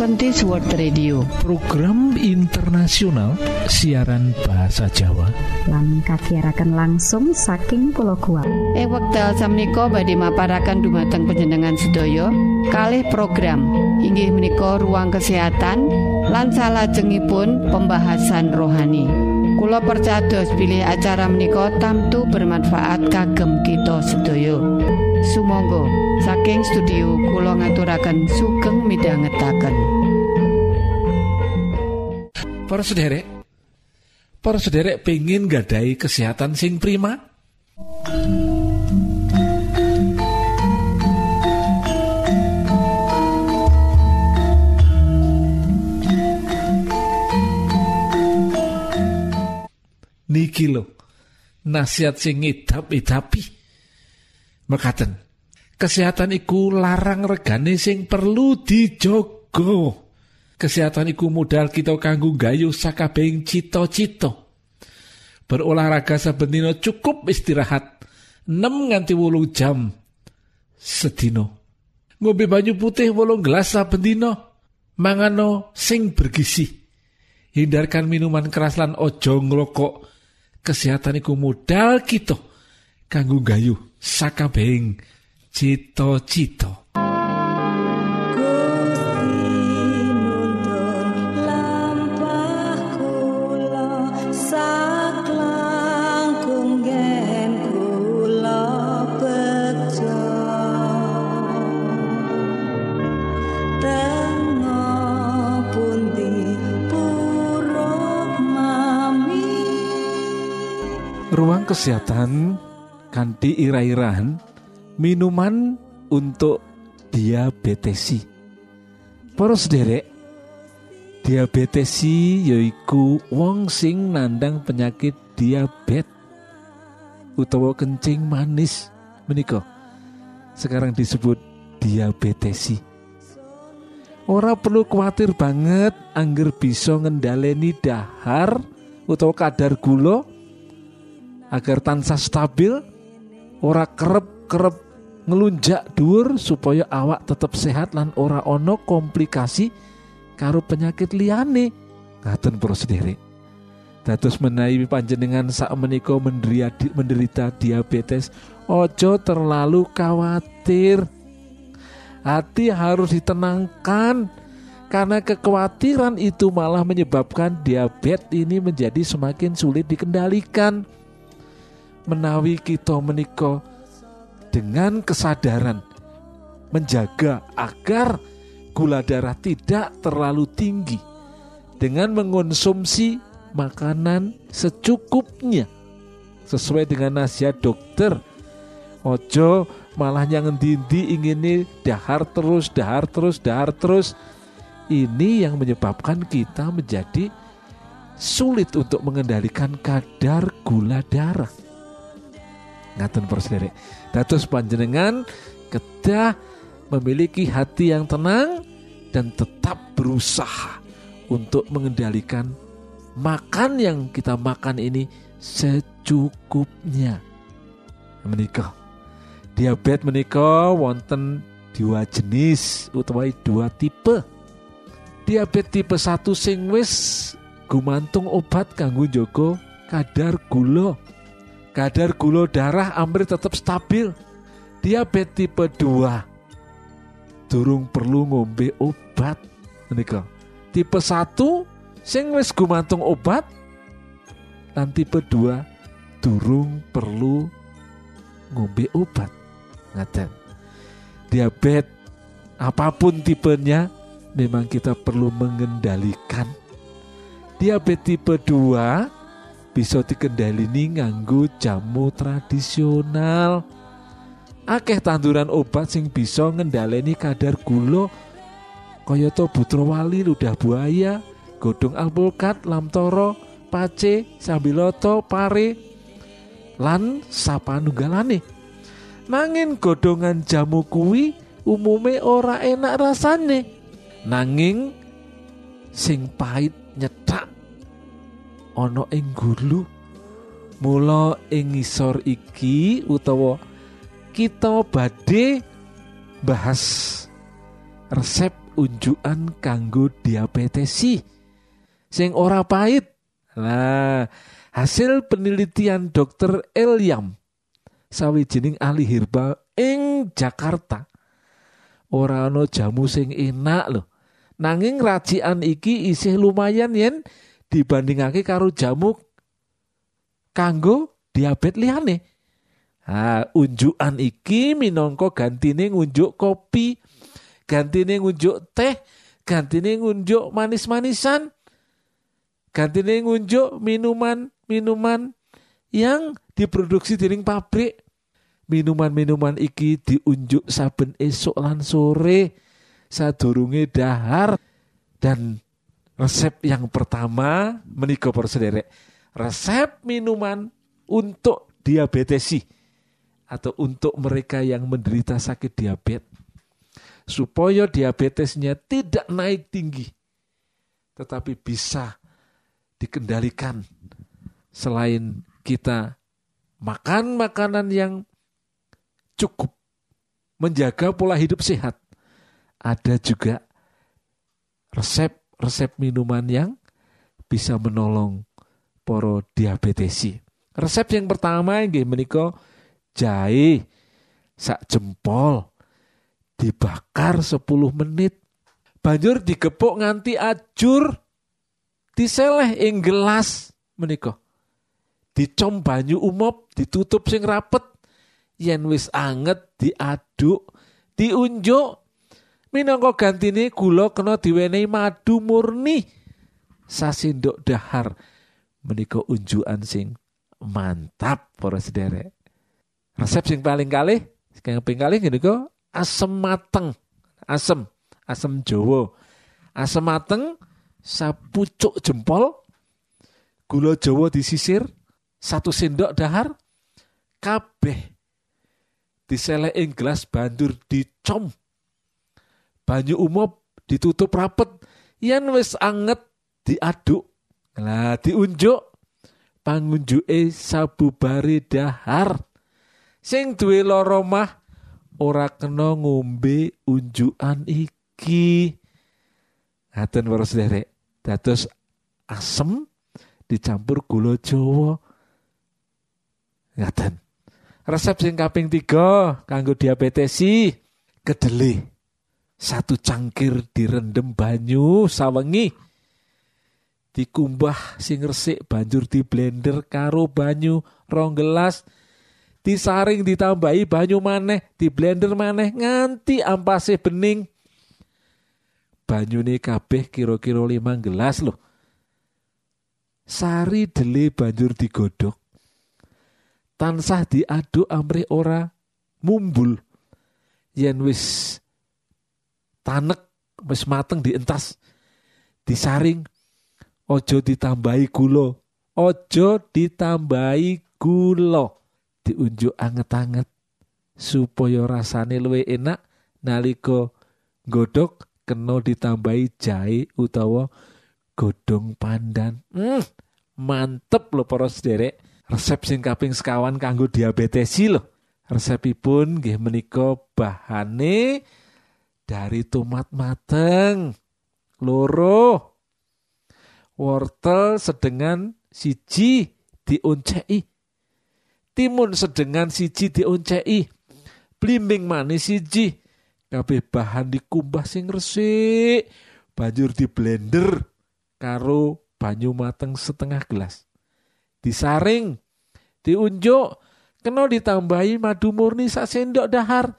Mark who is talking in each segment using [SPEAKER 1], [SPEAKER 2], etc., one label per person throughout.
[SPEAKER 1] Adventist World Radio.
[SPEAKER 2] Program internasional siaran bahasa Jawa.
[SPEAKER 3] Lan kakirakan langsung saking pulau kuat
[SPEAKER 1] eh wekdal samiko badhe maparakan dumateng penjenengan sedaya. Kalih program inggih menika ruang kesehatan lan salajengipun pembahasan rohani. Kulo percados pilih acara menika tamtu bermanfaat kagem kita sedaya Sumangga saking studio kula ngaturaken sugeng midhangetaken.
[SPEAKER 2] Para sederek, para sederek pengen gadai kesehatan sing prima? Niki lo, nasihat sing ngidap-idapi. Mekaten, kesehatan iku larang regane sing perlu dijogo. Kesehatan iku modal kita kanggo gayuh sakabehing cita-cita. Berolahraga saben cukup istirahat 6 nganti 8 jam sedina. Ngombe banyu putih 8 gelas saben dina. Mangano sing bergizi. Hindarkan minuman keras lan ojo ngrokok. Kesehatan iku modal kita kanggo gayuh sakabehing cita-cita. Ruang kesehatan kanthi ira-irahan minuman untuk diabetesi. Para sederek, diabetesi yaiku wong sing nandang penyakit diabet utawa kencing manis menika sekarang disebut diabetesi. Ora perlu khawatir banget angger bisa ngendaleni dahar utawa kadar gula agar tansah stabil ora kerep-kerep ngelunjak dhuwur supaya awak tetap sehat lan ora ono komplikasi karo penyakit liyane. Ngaten para sederek dados menawi panjenengan sak menika menderita diabetes ojo terlalu khawatir. Hati harus ditenangkan karena kekhawatiran itu malah menyebabkan diabetes ini menjadi semakin sulit dikendalikan menawi kita menika dengan kesadaran menjaga agar gula darah tidak terlalu tinggi dengan mengonsumsi makanan secukupnya. Sesuai dengan nasihat dokter ojo malah yang dindi ingin dahar terus dahar terus dahar terus. Ini yang menyebabkan kita menjadi sulit untuk mengendalikan kadar gula darah ngaten para sederek dados panjenengan kedah memiliki hati yang tenang dan tetap berusaha untuk mengendalikan makan yang kita makan ini secukupnya. Menikah. Diabetes menikah wonten dua jenis utawa dua tipe. Diabetes tipe satu sing wis gumantung obat kanggo joko kadar gula kadar gula darah hampir tetap stabil. Diabetes tipe 2 durung perlu ngombe obat menika. Tipe 1 sing wis gumantung obat dan tipe 2 durung perlu ngombe obat. Ngaten. Diabetes apa pun tipenya memang kita perlu mengendalikan. Diabetes tipe 2 bisa dikendalini nganggo jamu tradisional. Akeh tanduran obat sing bisa ngendaleni kadar gula. Kayata wali ludah buaya godong alpukat lamtoro pace sambiloto pare lan sapanunggalane. Nanging godongan jamu kuwi umume ora enak rasane. Nanging sing pahit nyetak ana ing gulu mula ing ngisor iki utawa kita badhe bahas resep unjukan kanggo diabetesi sing ora pahit. Nah, hasil penelitian dokter Eliam sawijining ahli herba ing Jakarta ora ana jamu sing enak loh. Nanging racikan iki isih lumayan yen dibandingake karo jamu kanggo diabetes liyane. Ha, unjukan iki minangka gantine ngunjuk kopi, gantine ngunjuk teh, gantine ngunjuk manis-manisan, gantine ngunjuk minuman-minuman yang diproduksi dening pabrik. Minuman-minuman iki diunjuk saben esok lan sore sadurunge dahar dan resep yang pertama menika para sederek resep minuman untuk diabetesi atau untuk mereka yang menderita sakit diabetes. Supaya diabetesnya tidak naik tinggi tetapi bisa dikendalikan. Selain kita makan makanan yang cukup menjaga pola hidup sehat ada juga resep-resep minuman yang bisa menolong poro diabetesi. Resep yang pertama nggih menika jahe sak jempol dibakar 10 menit. Banjur digepuk nganti ajur diseleh ing gelas menika. Dicom banyu umop ditutup sing rapet. Yen wis anget diaduk diunjuk minangka gantine gula kena diwenehi madu murni. Sasindok dahar menika unjukan sing mantap para sederek. Resep sing paling kalih sing ping kalih niku asem mateng. Asem asem Jawa. Asem mateng sapucuk jempol gula Jawa disisir satu sendok dahar kabeh diselek ing gelas banjur dicom banyu umum ditutup rapet. Yen wis anget diaduk. Lah diunjuk. Pangunjuke sabubare dahar. Sing duwe lara mah ora kena ngombe unjukan iki. Ngaten para sederek dados asem dicampur gula Jawa. Ngaten. Resep sing kaping tiga kanggo diabetesi kedele satu cangkir direndam banyu sawengi. Dikumbah sing resik banjur di blender karo banyu rong gelas. Disaring ditambahi banyu maneh di blender maneh nganti ampase bening. Banyune kabeh kira-kira lima gelas loh sari dele banjur digodhog. Tansah diaduk amrih ora mumbul. Yen wis tanek wis mateng dientas disaring ojo ditambahi gula. Ojo ditambahi gula. Diunjuk anget-anget supaya rasane luwih enak nalika godhog kena ditambahi jahe utawa godhong pandan. Hmm, mantep lho para sederek. Resep sing kaping sekawan kanggo diabetesi lho. Resepipun nggih menika bahane dari tomat mateng. Loro. Wortel sedengan siji dioncei timun sedengan siji dioncei blimbing manis siji. Kabeh bahan dikumbah sing resik. Banjur di blender karo banyu mateng setengah gelas. Disaring diunjuk kena ditambahi madu murni sak sendok dahar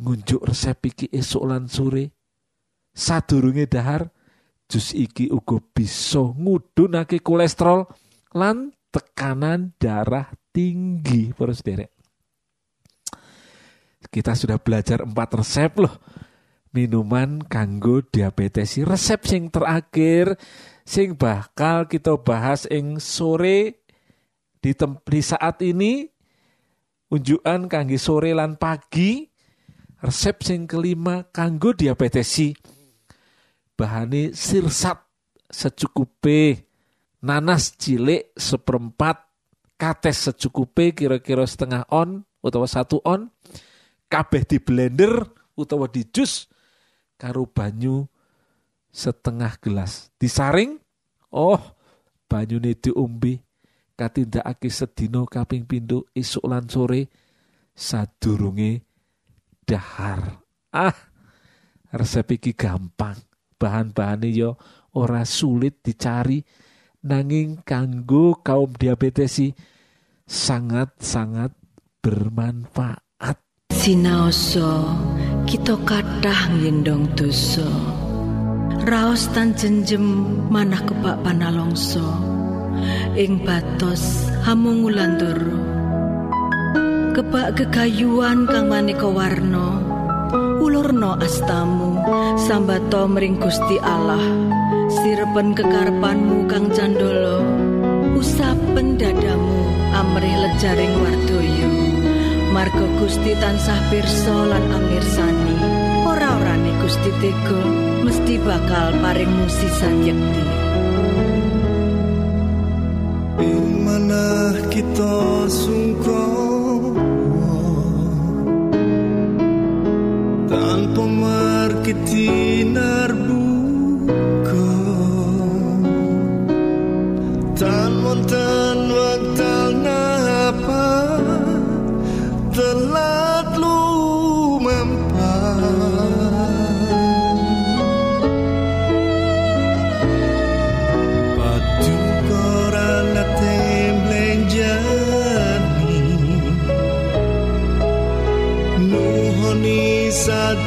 [SPEAKER 2] ngunjuk resep iki esuk lan sore. Sadurunge dahar jus iki uga bisa ngudunake kolesterol lan tekanan darah tinggi. Para sederek kita sudah belajar empat resep loh. Minuman kanggo diabetes resep sing terakhir sing bakal kita bahas ing sore. Di, di saat ini unjukan kangge sore lan pagi resep sing kelima kanggo diabetesi. Bahane sirsat secukupe nanas cilik seperempat kates secukupe kira-kira setengah on utawa satu on kabeh di blender utawa di jus karo banyu setengah gelas. Disaring oh banyune diombe katindakake sedina kaping pindho esuk lan sore sadurunge dahar ah resep iki gampang bahan-bahane yo ora sulit dicari nanging kanggo kaum diabetes sangat-sangat bermanfaat.
[SPEAKER 4] Sinaoso kita kathah ngendong dosa. Raos tan jenjem manah kebak panalongso. Ing batos hamung. Kebak gegayuan kang maneka warna. Ulurno astamu sambato mring Gusti Allah. Sirepen kekarepanmu kang candolo. Usapen dadamu amrih lejaring wardoyo. Margo Gusti tansah pirsa lan amirsani. Ora-orane Gusti Tega mesti bakal paring musisan yekti.
[SPEAKER 5] Ing manah kita sungkong tanpa markiti narbuka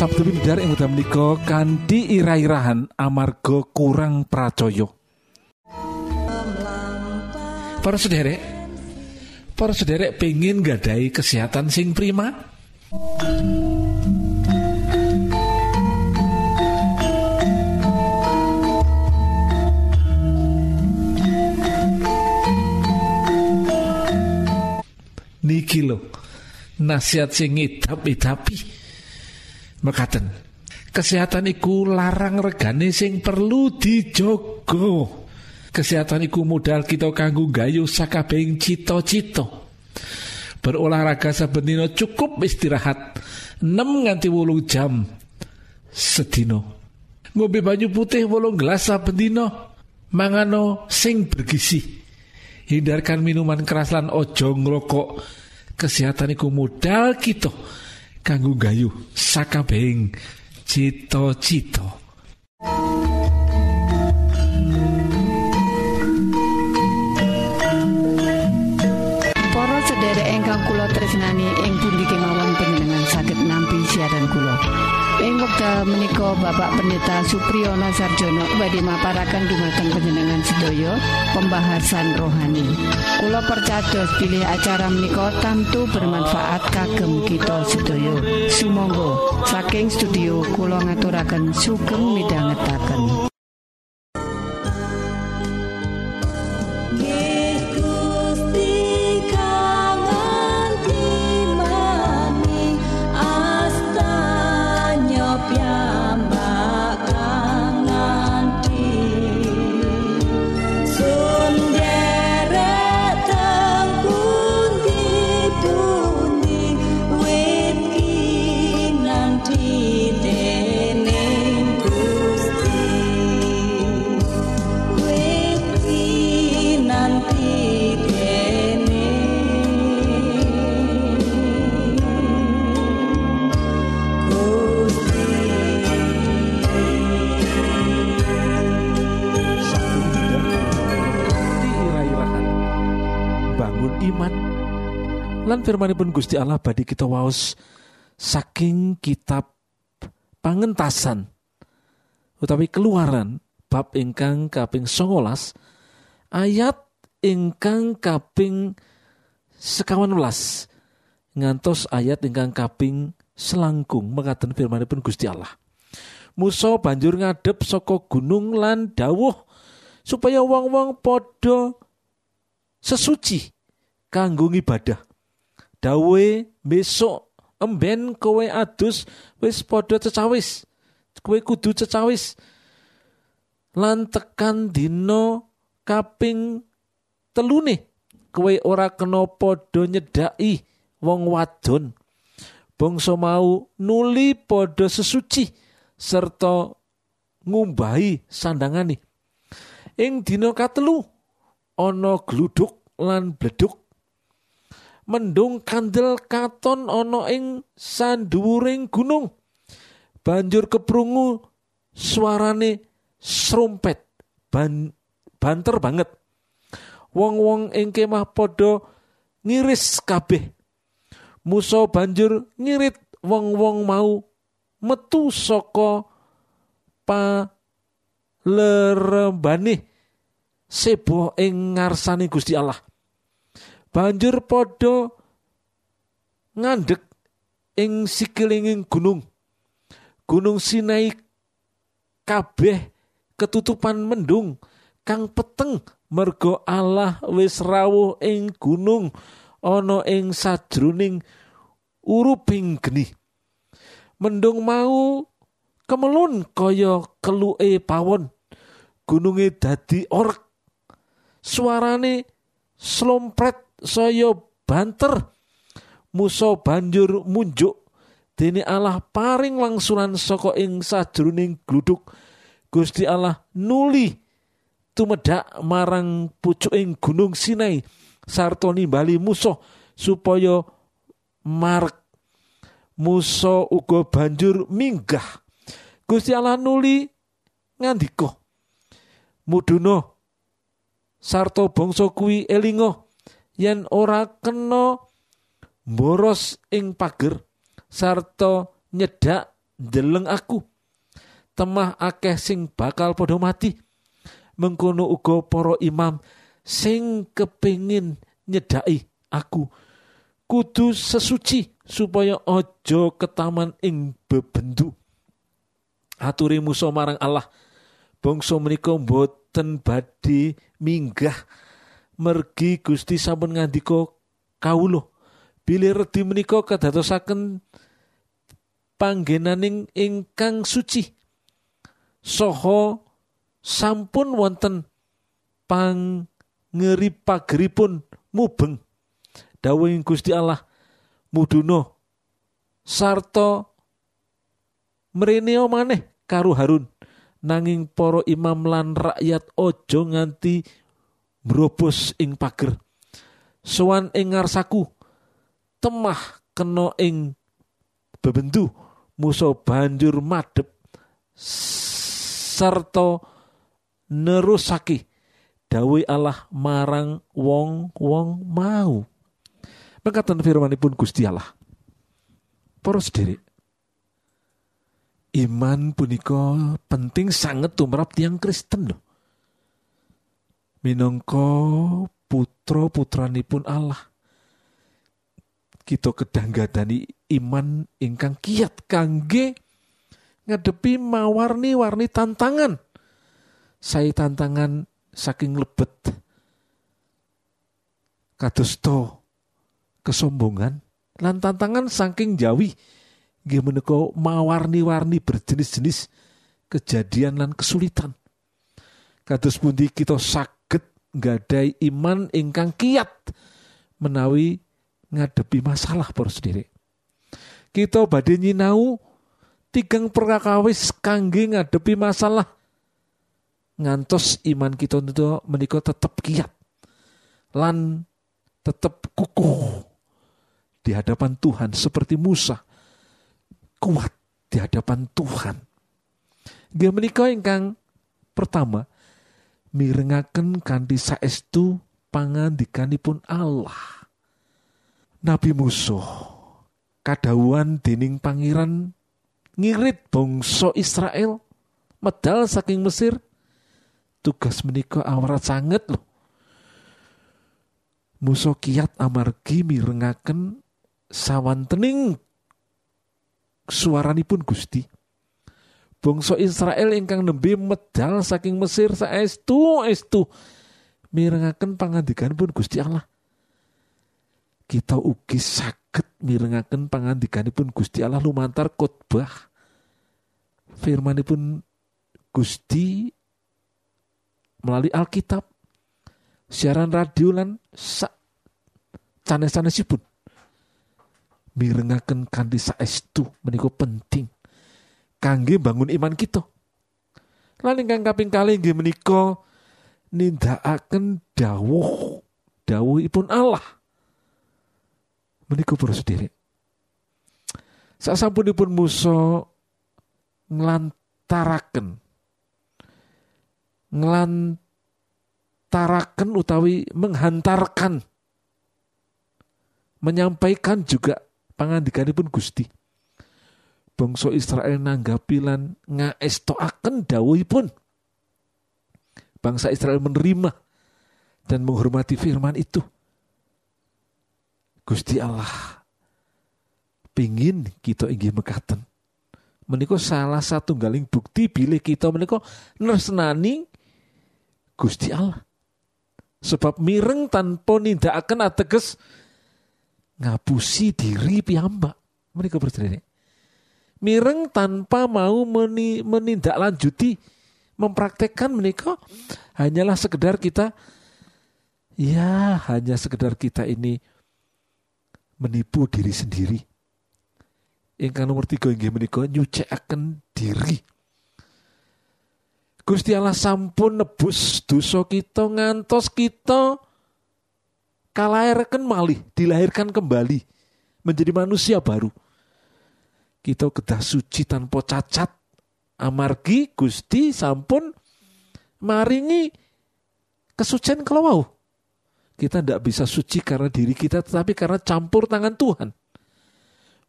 [SPEAKER 2] Sabtu pindhar ing wekdal menika kanthi ira-irahan amarga kurang pracaya. Para sederek, para sederek pengen gadai kesehatan sing prima? Niki lho, nasihat sing ngidap-idapi. Mekaten. Kesehatan iku larang regane sing perlu dijogo. Kesehatan iku modal kita kanggo gayu sakabehing cita-cita. Berolahraga saben cukup istirahat 6 nganti 8 jam sedina. Ngombe banyu putih 8 gelas saben. Mangano sing bergizi. Hindarkan minuman keras lan ojo ngrokok. Kesehatan iku modal kita kanggo gayu sakabehing cita-cita.
[SPEAKER 1] Bapak Pendeta Supriyono Sarjono badhe maparaken dumateng panjenengan sedaya pembahasan rohani. Kula percados pilih acara menika tamtu bermanfaat kagem kita sedaya. Sumangga saking studio kula ngaturaken sugeng midhangetaken.
[SPEAKER 2] Firmanipun Gusti Allah badhe kita waos saking kitab pangentasan utawi keluaran bab ingkang kaping 19 ayat ingkang kaping sekawan welas ngantos ayat ingkang kaping selangkung mekaten firmanipun Gusti Allah Musa banjur ngadep saka gunung lan dawuh supaya wong-wong padha sesuci kanggo ibadah. Dawe besok emben kowe adus wis padha cecawis. Kowe kudu cecawis. Lan tekan dina kaping telune kowe ora kena padha nyedaki wong wadon. Bangsa mau nuli padha sesuci serta ngumbahi sandangane. Ing dina katelu ana gluduk lan bleduk. Mendung kandel katon ana ing sanduwuring gunung. Banjur keprungu suarane srumpet ban banter banget. Wong-wong ing kemah padha ngiris kabeh. Musa banjur ngirit wong-wong mau metu saka palerembane sebo ing ngarsane Gusti Allah. Banjur padha ngandhek ing sikilinging gunung. Gunung Sinai kabeh ketutupan mendung kang peteng merga Allah wis rawuh ing gunung ana ing sajroning uruping geni. Mendung mau kemelun kaya keluke pawon. Gununge dadi orek. Suarane slompret saya banter. Musa banjur munjuk dene Allah paring langsuran saka ing sajroning gluduk. Gusti Allah nuli tumedak marang pucuking gunung Sinai sarta nimbali Musa supaya marek Musa uga banjur minggah. Gusti Allah nuli ngandika. Muduna sarta bangsa kuwi elinga yen ora kena mboros ing pager sarta nyedak ndeleng aku. Temah akeh sing bakal padha mati. Mengkono uga para imam sing kepingin nyedai aku. Kudu sesuci supaya ojo ketaman ing bebendu. Aturi Musa marang Allah. Bangsa menika boten badhe minggah mergi Gusti sampun ngandika kawula. Bilih redi menika kadadosaken panggenaning ingkang suci. Soho sampun wonten pangeri pageripun mubeng dawuhing Gusti Allah muduno sarta mreneo maneh karo Harun nanging para imam lan rakyat ojo nganti mrobos ing pager. Sowan ing ngarsaku. Temah kena ing bebendu. Musa banjur madhep. Sarta nerusake. Dawuh Allah marang wong-wong mau. Mekaten firmanipun Gusti Allah. Para sederek iman punika penting sangat tumrap tiang Kristen loh minangka putra putranipun Allah. Kita kedang gadani iman ingkang kiat kangge ngadepi mawarni-warni tantangan. Saya tantangan saking lebet kados to kesombongan lan tantangan saking jawi nggih mawarni-warni berjenis-jenis kejadian lan kesulitan. Kados pundi kita saged nggadai iman ingkang kiat menawi ngadepi masalah para sendiri. Kita badhe nyinau tigang perkakawis kangge ngadepi masalah ngantos iman kita itu menika tetep kiat lan tetep kukuh di hadapan Tuhan seperti Musa kuat di hadapan Tuhan. Dia menikah ingkang pertama mirengaken kanthi saestu pangandikanipun Allah. Nabi Musa kadawuhan dening pangeran ngirit bangsa Israel medal saking Mesir. Tugas menika awrat sanget loh Musa kiat amargi mirengaken sawantening suaranipun Gusti bangsa Israel ingkang nembe medal saking Mesir saestu estu mirengaken pangandikanipun Gusti Allah. Kita ugi saged mirengaken pangandikanipun Gusti Allah lumantar khotbah. Firmanipun Gusti melalui Alkitab siaran radio lan sak sanes-sanesipun mirengaken kanthi saestu menika penting kangge bangun iman kita. Lan ingkang kaping kalih nggih menika nindakaken dawuh dawuhipun Allah. Menika para sederek sasampunipun Musa nglantaraken nglantaraken utawi menghantarkan menyampaikan juga pangandikanipun Gusti bangsa Israel nanggapi lan ngaestoaken dawuhipun. Bangsa Israel menerima dan menghormati firman itu. Gusti Allah pingin kita inggih mekaten. Menika salah satu galing bukti bilih kita menika nersenani Gusti Allah. Sebab mireng tanpa nindakaken ateges ngapusi diri piyambak. Menika bercerita mireng tanpa mau meni, menindaklanjuti mempraktekkan menika hanyalah sekedar kita ya hanya sekedar kita ini menipu diri sendiri. Ingkang nomor tiga inggih menika nyucikaken diri. Gusti Allah sampun nebus dosa kita ngantos kita kalahirkan malih, dilahirkan kembali menjadi manusia baru. Kita kedah suci tanpa cacat. Amargi Gusti sampun maringi kesucian kalau kita tidak bisa suci karena diri kita tetapi karena campur tangan Tuhan.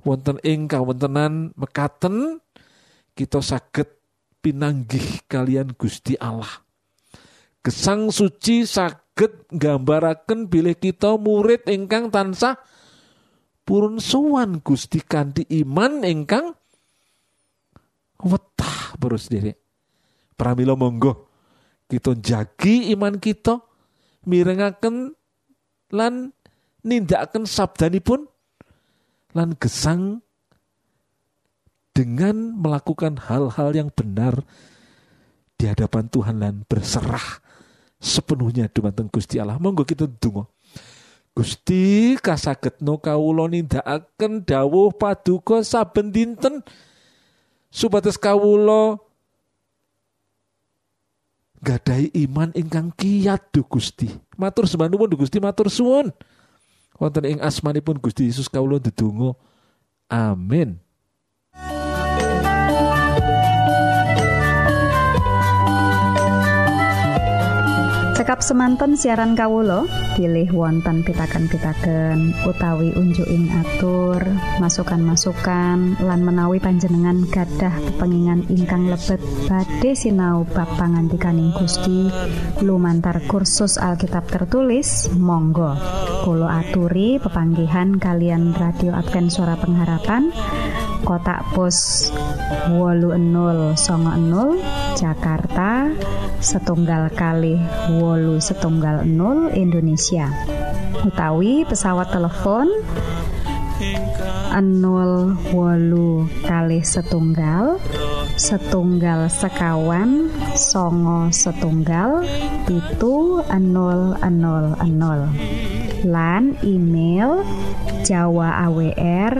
[SPEAKER 2] Wonten ing kawontenan mekaten kita saged pinanggih kalian Gusti Allah. Gesang suci saged nggambaraken bilih kita murid ingkang tansah purun sowan Gusti kanthi iman ingkang wetah terus diri. Pramila monggo kita jagi iman kita mirengaken lan nindakaken sabdanipun lan gesang dengan melakukan hal-hal yang benar di hadapan Tuhan dan berserah sepenuhnya dumateng Gusti Allah. Monggo kita donga. Gusti kasagetno kawula nindakaken dawuh paduka saben dinten supados kawula gadahi iman ingkang kiyat duh Gusti. Matur nuwun duh Gusti, matur suwun. Wonten ing asmanipun Gusti Yesus kawula ndedonga. Amin.
[SPEAKER 3] Cekap semanten siaran Kawulo pilih wonten pitaken-pitaken utawi unjuking atur masukan-masukan lan menawi panjenengan gadah kepengingan ingkang lebet. Badhe sinau bab pangantikaning Gusti lumantar kursus Alkitab tertulis Monggo. Kulo aturi pepanggihan kalian radio Advent suara pengharapan kotak pos wolu enul songo enul Jakarta setunggal kali wolu setunggal nol Indonesia. Utawi pesawat telepon enol wolu kali setunggal setunggal sekawan songo setunggal pitu enol enol enol lan email jawa awr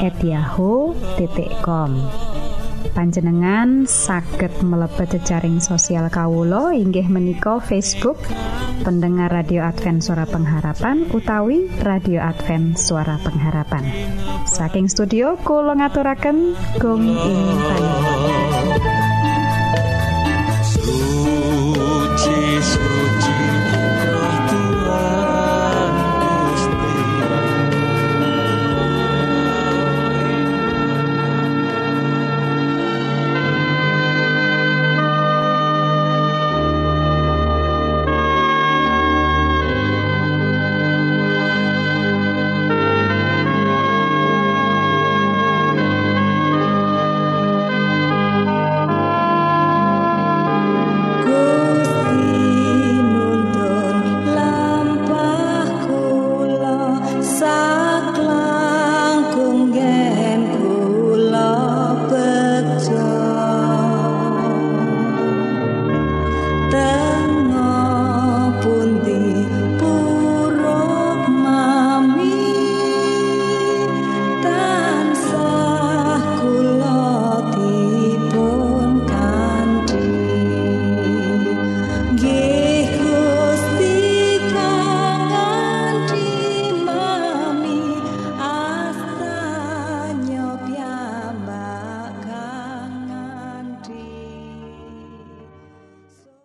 [SPEAKER 3] at yahoo.com panjenengan saged mlebet jejaring sosial Kawulo inggih menika Facebook pendengar radio Advent suara pengharapan utawi radio Advent suara pengharapan. Saking studio kula ngaturaken gong ing